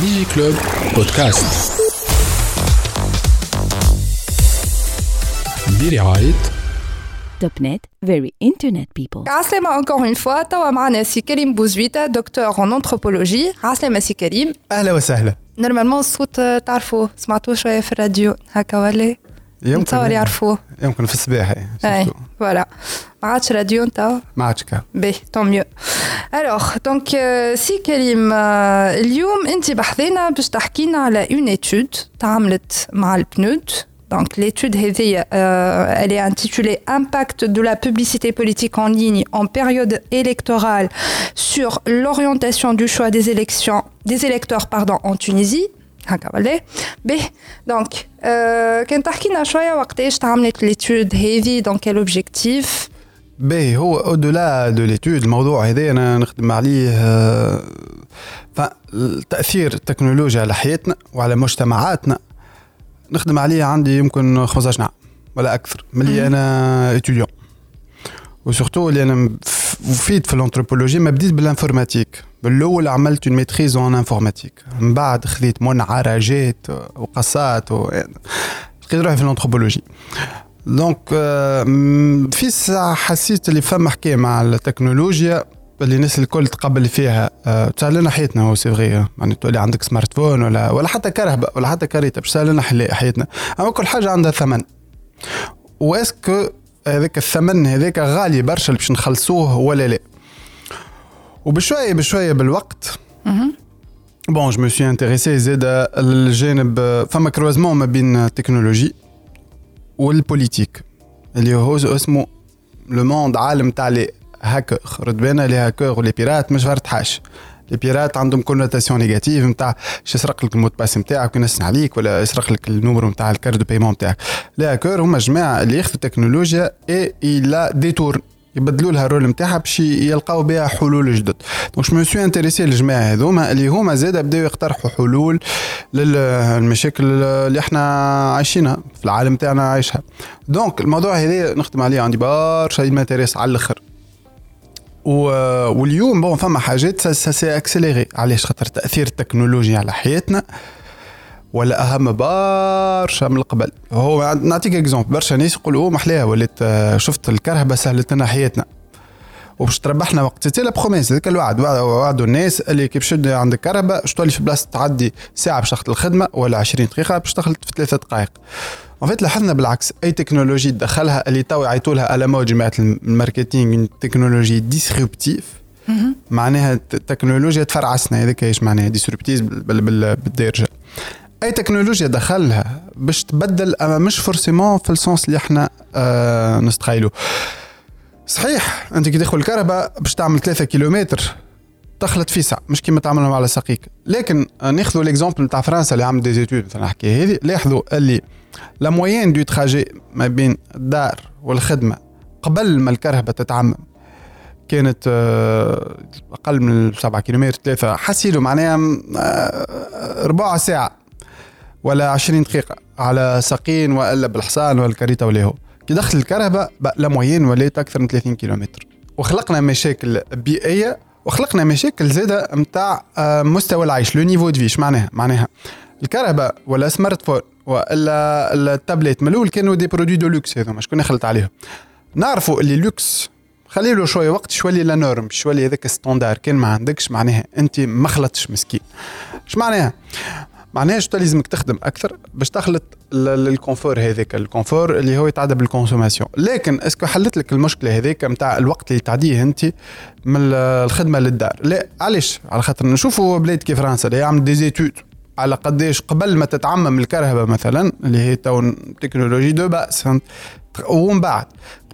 ديجي كلوب بودكاست برعاية توب نت very internet people عسلامة encore une fois توا معنا سي كريم بوزويتا دكتور en anthropologie عسلامة سي كريم اهلا وسهلا نورمالمون الصوت آه، تعرفوه سمعتوه شوية في الراديو هكا ولا نتصور يعرفوه يمكن في الصباح اي فوالا ما عادش راديو نتا ما عادش كا باهي طون ميو الوغ دونك سي كريم آه، اليوم انت بحثينا باش تحكينا على اون ايتود تعاملت مع البنود Donc l'étude هذه, euh, elle est intitulée Impact de la publicité politique en ligne en période électorale sur l'orientation du choix des élections des électeurs pardon en Tunisie. هكا ولا به دونك آه كان تحكينا شوية وقتاش تعملت ليتود هذه دون كيل اوبجيكتيف باهي هو au-delà de l'étude الموضوع هذا أنا نخدم عليه آه، تأثير التكنولوجيا على حياتنا وعلى مجتمعاتنا. نخدم عليه عندي يمكن 15 عام ولا أكثر ملي أنا étudiant و surtout اللي أنا وفيت في الانثروبولوجي ما بديت بال informatique. بالأول عملت une maîtrise en informatique من بعد خذيت منعرجات وقصات و لقيت روحي في ال anthropologie donc في ساعة حسيت اللي فما حكاية مع التكنولوجيا اللي الناس الكل تقبل فيها. تسهل لنا حياتنا هو c'est vrai يعني تولي عندك smartphone ولا ولا حتى كرهبة ولا حتى كاريتا باش تسهل لنا حياتنا. أما كل حاجة عندها ثمن. و est-ce que هذاك الثمن هذاك غالي برشا باش نخلصوه ولا لا وبشوية بشوية بالوقت bon je me suis intéressé زادة الجانب فما croisement ما بين ال technologie و ال politique اللي هو اسمه le monde عالم تاع les hackers رد بالنا les hackers و les pirates مش فرد حاجة les pirates عندهم connotation négative نتاع باش يسرق لك ال mot de passe نتاعك وينسن عليك ولا يسرق لك ال numéro نتاع ال carte de paiement نتاعك les hackers هما جماعة اللي ياخذوا التكنولوجيا et la détournent يبدلوا لها ال rôle نتاعها باش يلقاو بها حلول جدد. donc je suis intéressé الجماعه هذوما اللي هما زاد بداو يقترحوا حلول للمشاكل اللي إحنا عايشينها في العالم تاعنا عايشها. دونك الموضوع هذا نخدم عليه عندي برشا matières على الأخر. واليوم bon فما حاجات s'est accéléré علاش؟ خاطر تأثير التكنولوجيا على حياتنا ولا أهم برشا من قبل هو نعطيك exemple برشا ناس يقولوا محلاها ولات شفت الكرهبة سهلت لنا حياتنا. وباش تربحنا وقت c'est la promesse هذاك الوعد. وعدوا الناس اللي كي باش عندك كرهبة باش تولي في بلاصة تعدي ساعة باش تاخذ الخدمة ولا 20 دقيقة باش تاخذ في ثلاثة دقائق. fait لاحظنا بالعكس اي تكنولوجي تدخلها اللي تو يعيطوا لها على مود جماعة ال marketing technologie disruptive معناها التكنولوجيا تفرعسنا هذاك إيش معناها disruptive بالدارجه اي تكنولوجيا دخلها باش تبدل أما مش forcément في ال sens اللي إحنا آه نستخيلو صحيح أنت كي تدخل الكرهبة باش تعمل 3 كيلومتر تخلط في ساعة مش كيما تعملهم على سقيك لكن ناخذوا l'exemple نتاع فرنسا اللي عمل des études مثلا نحكي هذه لاحظوا اللي la moyenne de trajet ما بين الدار والخدمه قبل ما الكرهبه تتعمم كانت آه، أقل من 7 كيلومتر ثلاثة حسيلو معناها آه، ربع ساعة ولا 20 دقيقة على ساقين وإلا بالحصان ولا الكريته ولا هو كي دخل الكرهبة la moyenne ولات أكثر من 30 كيلومتر. وخلقنا مشاكل بيئية وخلقنا مشاكل زادة نتاع آه، مستوى العيش le niveau de vie معناها؟ معناها الكرهبة ولا smartphone وإلا التابلت الأول كانوا des produits de luxe هذوما شكون يخلط عليهم؟ نعرفوا اللي لوكس خلي له شوية وقت شوية la norme شوية هذاك standard كان ما عندكش معناها أنت ما خلطتش مسكين. اش معناها؟ معناها شو لازمك تخدم أكثر باش تخلط ال confort هذاك ال confort اللي هو يتعدى بال consommation. لكن est-ce que حلت لك المشكلة هذيك نتاع الوقت اللي تعديه أنت من الخدمة للدار. لا علاش؟ على خاطر نشوفوا بلاد كيف فرنسا اللي يعمل des études على قديش قبل ما تتعمم الكرهبه مثلا اللي هي تو technologie de base ومن بعد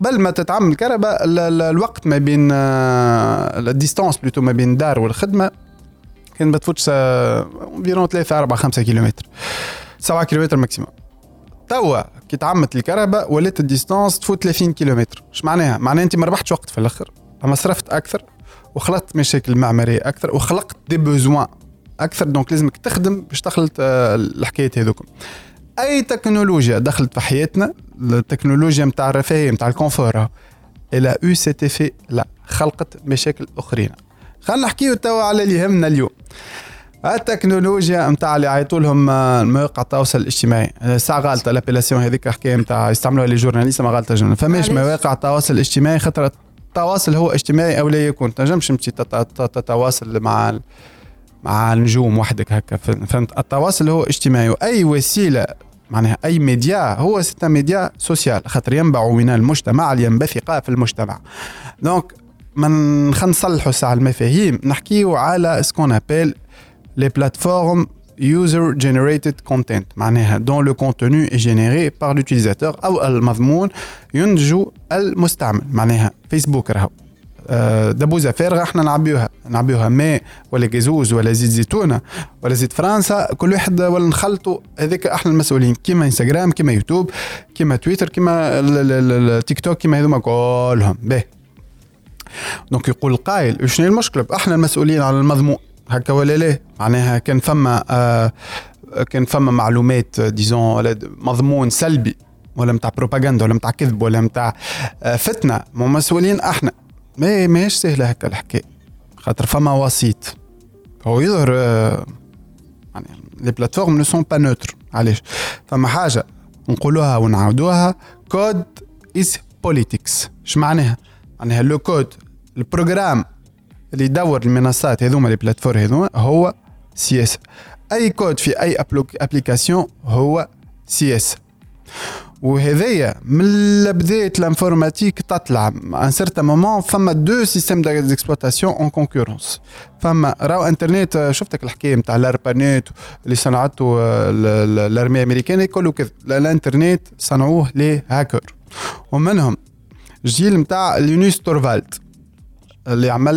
قبل ما تتعمم الكرهبة الوقت ما بين ال distance plutôt ما بين الدار والخدمة كان ما تفوتش environ 3 4 5 كيلومتر. 7 كيلومتر maximum توا كي تعمت الكرهبة ولات ال distance تفوت 30 كيلومتر. اش معناها؟ معناها أنت ما ربحتش وقت في الأخر. أما صرفت أكثر وخلقت مشاكل معمارية أكثر وخلقت des besoins أكثر donc لازمك تخدم باش تخلط آه، الحكايات هذوكم. أي تكنولوجيا دخلت في حياتنا التكنولوجيا نتاع الرفاهية نتاع ال confort elle a eu cet effet-là خلقت مشاكل أخرين. خلينا نحكيو توا على اللي يهمنا اليوم. التكنولوجيا نتاع اللي عيطوا لهم آه، مواقع التواصل الاجتماعي. آه، ساعة غالطة l'appellation هذيك حكاية نتاع يستعملوها les journalistes ما غالطة جمله فماش؟ مواقع التواصل الاجتماعي خاطر التواصل هو اجتماعي أو لا يكون. تنجمش تمشي تتواصل مع النجوم وحدك هكا فهمت؟ التواصل هو اجتماعي واي وسيلة معناها أي ميديا هو c'est un média social خاطر ينبع من المجتمع لينبثق في المجتمع. donc من خلينا نصلحوا ساعه المفاهيم نحكيو على ce qu'on appelle les plateformes user generated content معناها le contenu est généré par l'utilisateur أو المضمون ينتجه المستعمل معناها فيسبوك راهو دبوزه فارغه إحنا نعبيوها. نعبيوها ماء ولا جازوز ولا زيت زيتونة ولا زيت فرنسا. كل واحد ولا نخلطوا هذيك إحنا المسؤولين. كيما إنستغرام كيما يوتيوب كيما تويتر كيما ال- ال- ال- التيك توك كيما هذوما كلهم. باهي donc يقول القائل شنو المشكلة؟ إحنا المسؤولين عن المضمون. هكا ولا لا؟ معناها كان فما آه كان فما معلومات ديزون ولا مضمون سلبي ولا متاع بروباغندا ولا متاع كذب ولا متاع آه فتنة. مو مسؤولين أحنا. ما ماهيش سهلة هكا الحكاية. خاطر فما وسيط. هو يظهر آه يعني les plateformes ne sont pas neutres علاش؟ فما حاجة نقولوها ونعاودوها code is politics اش معناها؟ معناها le code ال programme اللي يدور المنصات هذوما les plateformes هذوما هو سياسي أي كود في أي application هو سياسي وهذايا من بدايه ال informatique تطلع un certain moment فما deux systèmes d'exploitation en concurrence فما راهو انترنت شفتك الحكاية نتاع الاربانيت اللي صنعته الارميه الامريكيه كله كذا الانترنت صنعوه les hackers ومنهم جيل نتاع لينوس تورفالد اللي عمل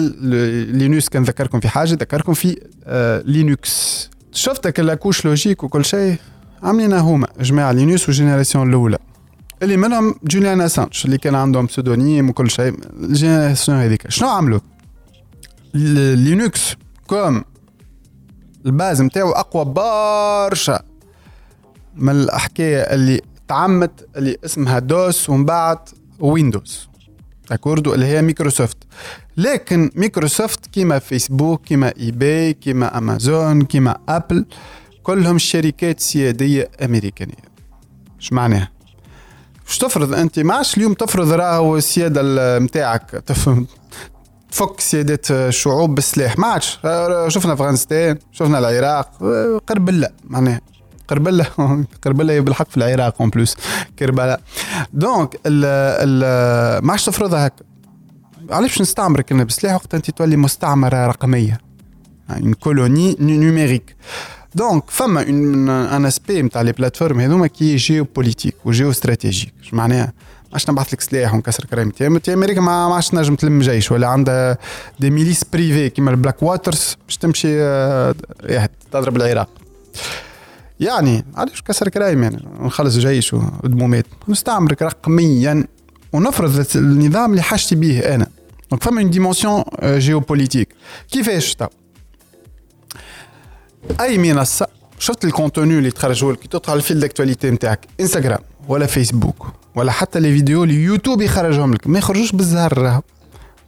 لينوكس كان ذكركم في حاجة ذكركم في آه لينوكس. شفتك la couche logique وكل شيء؟ عاملين هما جماعة لينوس وال génération الاولى اللي منهم جوليان اسانج اللي كان عندهم pseudonymes وكل شيء ال génération هذيك شنو عملوا؟ لينوكس comme ال base نتاعو اقوى برشا من الحكاية اللي تعمت اللي اسمها دوس ومن بعد ويندوز d'accord اللي هي مايكروسوفت لكن مايكروسوفت كيما فيسبوك كيما اي باي كيما امازون كيما ابل كلهم شركات سيادية أمريكانية. إيش معناها مش تفرض؟ أنت ما عادش اليوم تفرض راهو السيادة نتاعك تفهم؟ تفك سيادة الشعوب بالسلاح ما عادش. شفنا أفغانستان شفنا العراق. قربلة معناها قربلة قربلة بالحق في العراق en plus كربلاء donc ال ال ما عادش تفرضها هكا. علاش باش نستعمرك كنا بالسلاح وقت أنت تولي مستعمرة رقمية. يعني colonie numérique donc فما un aspect نتاع les plateformes هذوما qui est géopolitique و géostratégique معناها عادش نبعث لك سلاح ونكسر كرامتي انت أمريكا ما عادش نجم تلم جيش ولا عندها des milices privées كيما ال Blackwaters باش تمشي تضرب العراق يعني علاش كسر كرايم يعني نخلص جيش ودمومات نستعمرك رقميا. ونفرض النظام اللي حاجتي به أنا. donc فما une dimension géopolitique كيفاش تو أي منصة شفت ال contenu اللي تخرجوا لك تدخل ال fil d'actualité نتاعك إنستغرام ولا فيسبوك ولا حتى les vidéos اللي يوتيوب يخرجهم لك ما يخرجوش بالزهر راهو.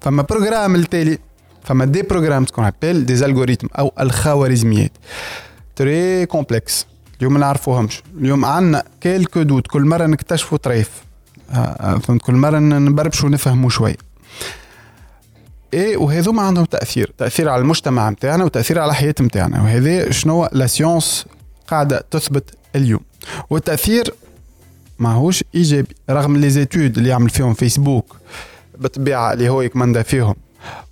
فما programme التالي فما des programmes qu'on appelle des algorithmes أو الخوارزميات. très complexes اليوم ما نعرفوهمش. اليوم عندنا quelques doutes كل مرة نكتشفوا طريف. فهمت كل مرة نبربشوا ونفهموا شوية. إيه وهذوما عندهم تأثير. تأثير على المجتمع نتاعنا وتأثير على الحياة نتاعنا وهذا شنو؟ la science قاعدة تثبت اليوم. والتأثير ماهوش إيجابي رغم لي اللي يعمل فيهم فيسبوك بالطبيعة اللي هو يكمندا فيهم.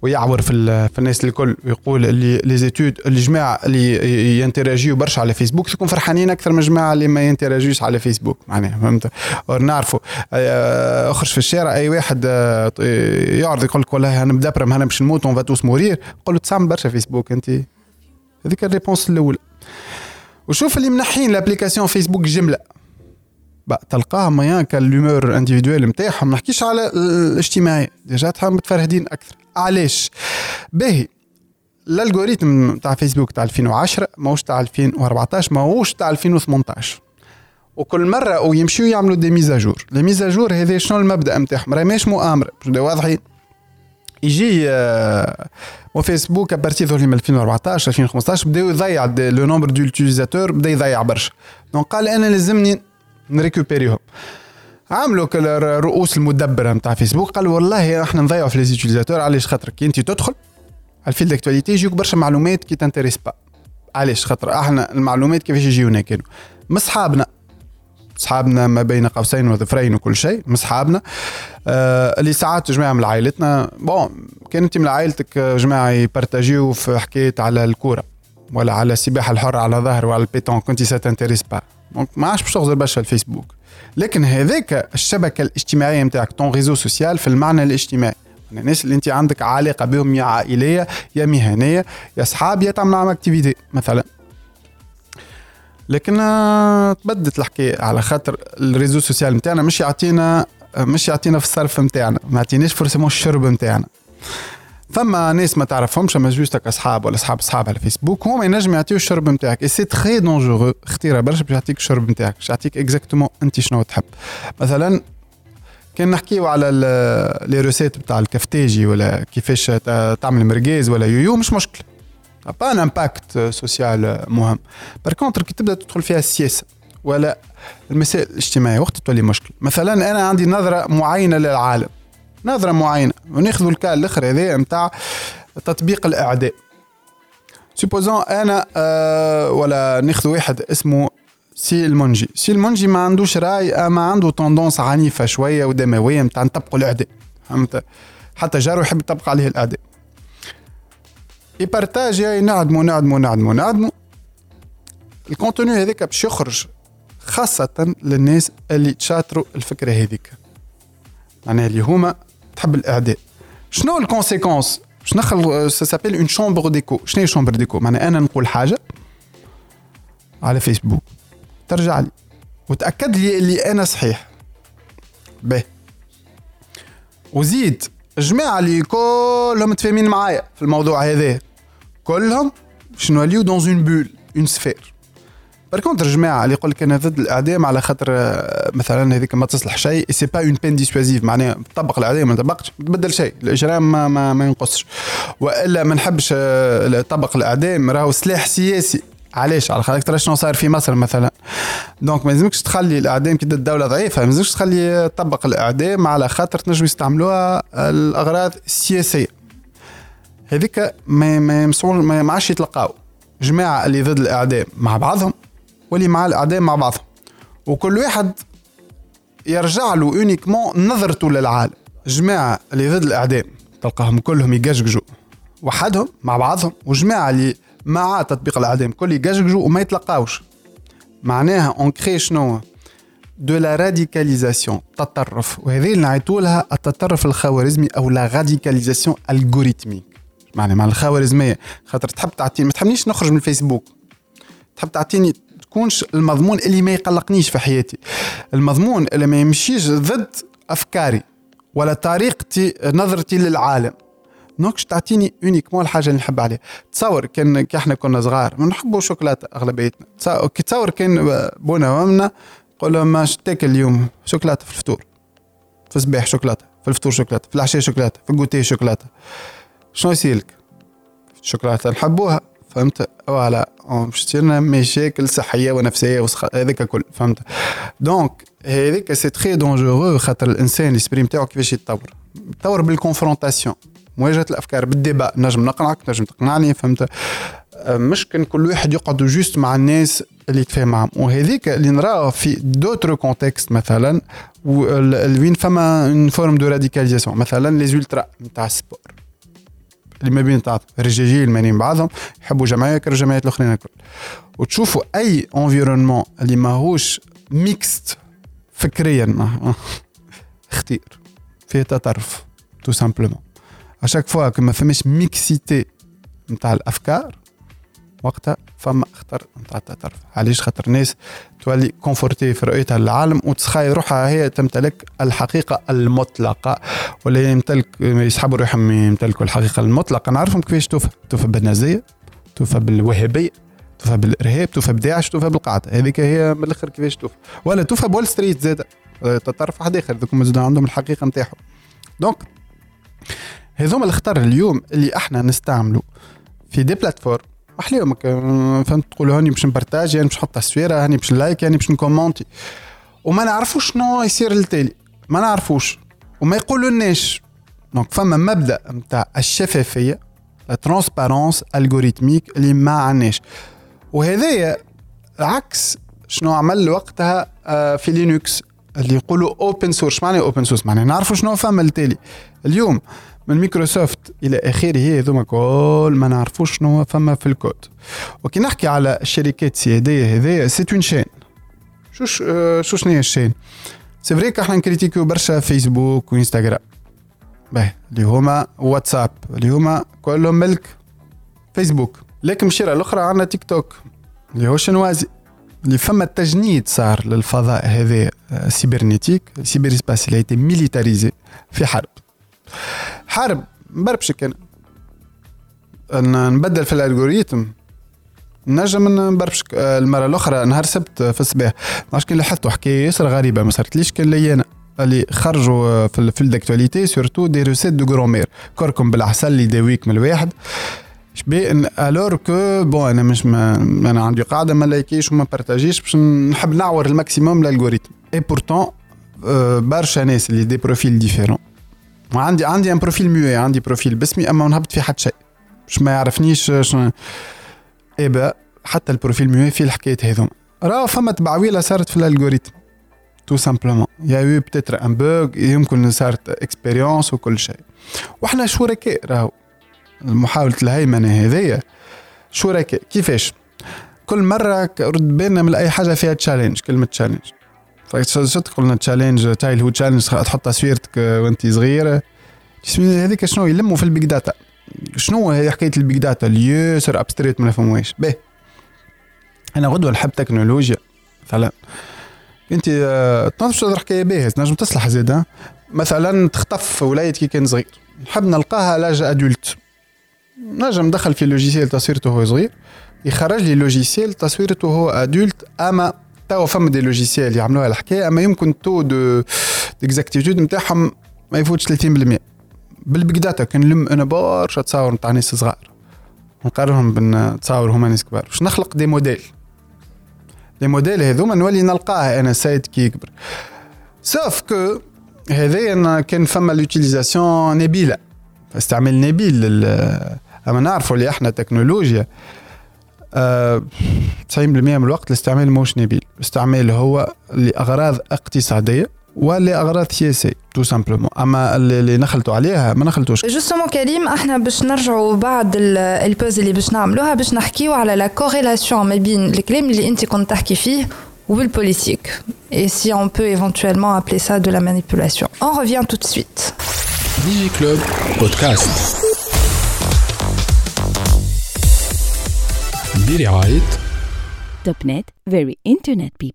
ويعور في, في الناس الكل ويقول اللي les études الجماعه اللي ينتراجيو برشا على فيسبوك تكون فرحانين أكثر من الجماعه اللي ما ينتراجيوش على فيسبوك معناها فهمت؟ نعرفوا أخرج في الشارع أي واحد يعرض يقول لك والله أنا مدبرم أنا باش نموت on va tous mourir قول له تستعمل برشا فيسبوك أنت. هذيك ال réponse الأولى. وشوف اللي منحين l'application فيسبوك جملة. بقى تلقاها ميان que l'humeur individuelle نتاعهم ما نحكيش على الاجتماعي. déjà تهم متفرهدين أكثر. علاش؟ باهي ال algorithme تاع فيسبوك تاع 2010 ماهوش تاع 2014 ماهوش تاع 2018 وكل مرة ويمشيو يعملوا دي ميزاجور لي ميزاجور هذا شنو المبدأ نتاعهم؟ راه ماهيش مؤامرة واضحين. يجي وفيسبوك à partir ظهر من 2014 2015 بداو يضيع le nombre de بدأ يضيع برشا. donc قال أنا لازمني نريكوبيريهم. عملوا الرؤوس المدبرة نتاع فيسبوك قالوا والله إحنا نضيعوا في les utilisateurs علاش خاطر كي انت تدخل على ال fil d'actualité يجيوك برشا معلومات qui t'intéressent pas. علاش؟ خاطر إحنا المعلومات كيفاش يجيونا كانوا. مصحابنا صحابنا ما بين قوسين وظفرين وكل شيء مصحابنا آه اللي ساعات جماعة من عائلتنا bon كان انت من عائلتك جماعة يبارتاجيو في حكاية على الكورة ولا على السباحة الحرة على ظهر وعلى البيتون كنت ça t'intéresse pas donc ما عادش باش تغزر برشا الفيسبوك. لكن هذاك الشبكة الاجتماعية نتاعك ton réseau social في المعنى الاجتماعي. الناس اللي أنت عندك علاقة بهم يا عائلية يا مهنية يا اصحاب يا تعمل معهم اكتيفيتي مثلا. لكن آه، تبدت الحكاية على خاطر الريزو سوسيال نتاعنا مش يعطينا مش يعطينا في الصرف نتاعنا ما يعطيناش فرصة الشرب نتاعنا. فما ناس ما تعرفهمش اما جوستك أصحاب ولا أصحاب أصحاب على فيسبوك هما ينجم يعطيو الشرب نتاعك اي سي تخي دونجورو خطيره برشا باش يعطيك الشرب نتاعك باش يعطيك اكزاكتومون أنت شنو تحب. مثلا كان نحكيو على les recettes بتاع الكفتاجي ولا كيفاش تعمل مرقاز ولا يويو مش مشكلة. pas un impact social مهم. par contre كي تبدأ تدخل فيها السياسة ولا المسائل الاجتماعية وقت تولي مشكل مثلا أنا عندي نظرة معينة للعالم. نظره معينة وناخذوا ال cas الأخر هذا نتاع تطبيق الإعدام. supposons أنا أه ولا ناخذ واحد اسمه سي المونجي سي المونجي ما عندوش راي اما عنده tendance عنيفة شوية ودموية نتاع نطبقوا الإعدام. فهمت؟ حتى جاره يحب يطبق عليه الإعدام. يبارتاج نعدموا نعدموا نعدموا نعدموا ال contenu هذاك باش يخرج خاصة للناس اللي تشاطروا الفكرة هذيك. معناها اللي هما تحب الإعدام. شنو ال conséquence باش نخلق ça s'appelle une chambre d'écho شنو هي chambre d'écho معناها أنا نقول حاجة على فيسبوك ترجع لي. وتأكد لي اللي أنا صحيح. به وزيد. الجماعه اللي كلهم متفاهمين معايا في الموضوع هذا. كلهم باش نوليو dans une bulle une sphère par contre جماعة اللي يقول لك أنا ضد الاعدام على خاطر آه، مثلا هذيك ما تصلح شيء c'est pas une peine dissuasive معناها طبق الاعدام ما طبقش ما تبدل شيء. الإجرام ما, ما, ما ينقصش. وإلا ما نحبش آه، طبق الاعدام راهو سلاح سياسي. علاش؟ على خاطر شنو صار في مصر مثلا؟ donc ما لازمكش تخلي الاعدام كي الدولة ضعيفة ما لازمكش تخلي تطبق الاعدام على خاطر تنجم يستعملوها الأغراض السياسية. هذيك ما ما ما عادش يتلقاو. جماعة اللي ضد الاعدام مع بعضهم واللي مع الاعدام مع بعضهم وكل واحد يرجع له uniquement نظرته للعالم. جماعة اللي ضد الاعدام تلقاهم كلهم يقشقجوا وحدهم مع بعضهم وجماعة اللي مع تطبيق الاعدام كل يقشقجوا وما يتلقاوش. معناها on crée شنو؟ de la radicalisation تطرف. وهذه اللي نعيطوا لها التطرف الخوارزمي أو la radicalisation algorithmique معناها مع الخوارزمية. خاطر تحب تعطيني ما تحبنيش نخرج من الفيسبوك. تحب تعطيني تكونش المضمون اللي ما يقلقنيش في حياتي. المضمون اللي ما يمشيش ضد أفكاري ولا طريقتي نظرتي للعالم. donc تعطيني uniquement الحاجة اللي نحب عليها تصور كان كي إحنا كنا صغار ما نحبوا شوكولاته اغلبيتنا كي تصور كان بونا وامنا قول لهم ما تاكل اليوم شوكولاته في الفطور في الصباح شوكولاته في الفطور شوكولاته في العشاء شوكولاته في ال goûter شوكولاته شنو يصير لك الشوكولاته نحبوها فهمت؟ voilà. باش تصير مشاكل صحية ونفسية هذاك الكل فهمت؟ donc هذيك c'est très dangereux خاطر الإنسان ال esprit نتاعو كيفاش يتطور. يتطور بال confrontation مواجهة الأفكار بال débat نجم نقنعك نجم تقنعني فهمت؟ مش كان كل واحد يقعد juste مع الناس اللي يتفاهم معهم وهذيك اللي نراه في d'autres contextes مثلا وين فما une forme de radicalisation مثلا les ultras نتاع ال sport. اللي ما بين تاع الرجاجيل المانيين بعضهم يحبوا جمعيه كر الجمعيات الآخرين الكل. وتشوفوا أي environnement اللي ماهوش mixte فكريا خطير فيه تطرف tout simplement à chaque fois que ما فماش mixité نتاع الأفكار وقتها فما خطر نتاع التطرف علاش خاطر الناس تولي confortée في رؤيتها للعالم وتتخيل روحها هي تمتلك الحقيقة المطلقة. ولا يمتلك يسحبوا روحهم يمتلكوا الحقيقة المطلقة. نعرفهم كيفاش توفى توفى بالنازية توفى بالوهابية توفى بالإرهاب توفى بداعش توفى بالقاعدة. هذيك هي من الأخر كيفاش توفى ولا توفى بول ستريت زاد تطرف واحد آخر. ذوك عندهم الحقيقة نتاعهم. donc هذوما الخطر اليوم اللي إحنا نستعملوا في des plateformes احليهم فهمت تقول هاني باش ن partager يعني باش نحط تصويره هاني باش ن like يعني باش ن commenter وما نعرفوش شنو يصير للتالي. ما نعرفوش. وما يقولوا لناش donc فما مبدأ نتاع الشفافية la transparence algorithmique اللي ما عندناش. وهذايا عكس شنو عمل وقتها آه، في لينكس اللي يقولوا open source معنى open source معناها نعرفوا شنو فما التالي اليوم من مايكروسوفت إلى آخره هذوما كل ما نعرفوش شنو فما في الكود. وكي نحكي على الشركات السياديه هذايا c'est en Chine شو شو شنو هي ال Chine؟ c'est vrai que إحنا ن critiqu يو برشا فيسبوك وانستغرام باهي اللي هما واتساب اللي هما كلهم ملك فيسبوك لكن بشيرة الأخرى عندنا تيك توك اللي هو chinois. اللي فما تجنيد صار للفضاء هذا cybernétique. cyberespace اللي militarisé في حرب. حرب مبربشك أنا نبدل في ال algorithme. نجم نبربشك المرة الأخرى نهار سبت في الصباح. ما كان لاحظتوا حكاية ياسر غريبة. ما صارتليش كان لي أنا. اللي خرجوا في ال fil d'actualité surtout des recettes de grand-mère كركم بالعسل اللي يداويك من الواحد. شبيه alors que bon أنا مش ما أنا عندي قاعدة ما like يش وما partage يش باش نحب نعور ال maximum ال algorithme et pourtant برشا ناس اللي des profils différents عندي عندي un profil muet عندي profil باسمي أما ما نهبط في حد شيء. باش ما يعرفنيش شنو. إيه حتى ال profil muet فيه الحكايات هذوما. راه فما تبعويله صارت في ال algorithme. tout simplement y a eu peut-être un bug يمكن صارت expérience وكل شيء. وإحنا شركاء راهو. محاولة الهيمنة هذيا شركاء. كيفاش؟ كل مرة رد بالنا من أي حاجة فيها challenge كلمة challenge شو قلنا challenge تايل هو challenge تحط تصويرتك وانت صغيرة. هذيك شنو؟ يلموا في ال big data. شنو هي حكاية ال big data؟ اللي ياسر abstrait ما نفهموهاش باهي أنا غدوة نحب تكنولوجيا. مثلا انت تنظمش حكايه باهيه تنجم تصلح زيد مثلا تخطف وليد كي كان صغير. نحب نلقاها l'âge adulte نجم ندخل في logiciel تصويرته وهو صغير. يخرج لي logiciel تصويرته وهو adulte أما توا فما des logiciels يعملوها الحكاية أما يمكن taux de d'exactitude نتاعهم ما يفوتش 30% بال big data كان نلم أنا برشا تصاور نتاع ناس صغار. نقارنهم بالتصاور هما ناس كبار. باش نخلق des modèles. les modèles هذوما نولي نلقاها أنا سايد كي يكبر. sauf que هذايا كان فما l'utilisation نبيلة. استعمال نبيل أما نعرفوا اللي إحنا تكنولوجيا أه 90% من الوقت الاستعمال موش نبيل. الاستعمال هو لأغراض اقتصادية ولأغراض سياسية tout simplement أما اللي نخلطوا عليها ما نخلطوش justement كريم إحنا باش نرجعوا بعد ال pause اللي باش نعملوها باش نحكيو على la corrélation ما بين الكلام اللي انت كنت تحكي فيه وال politique et si on peut éventuellement appeler ça de la manipulation. On revient tout de suite. DigiClub Podcast. برعاية Topnet, very internet people.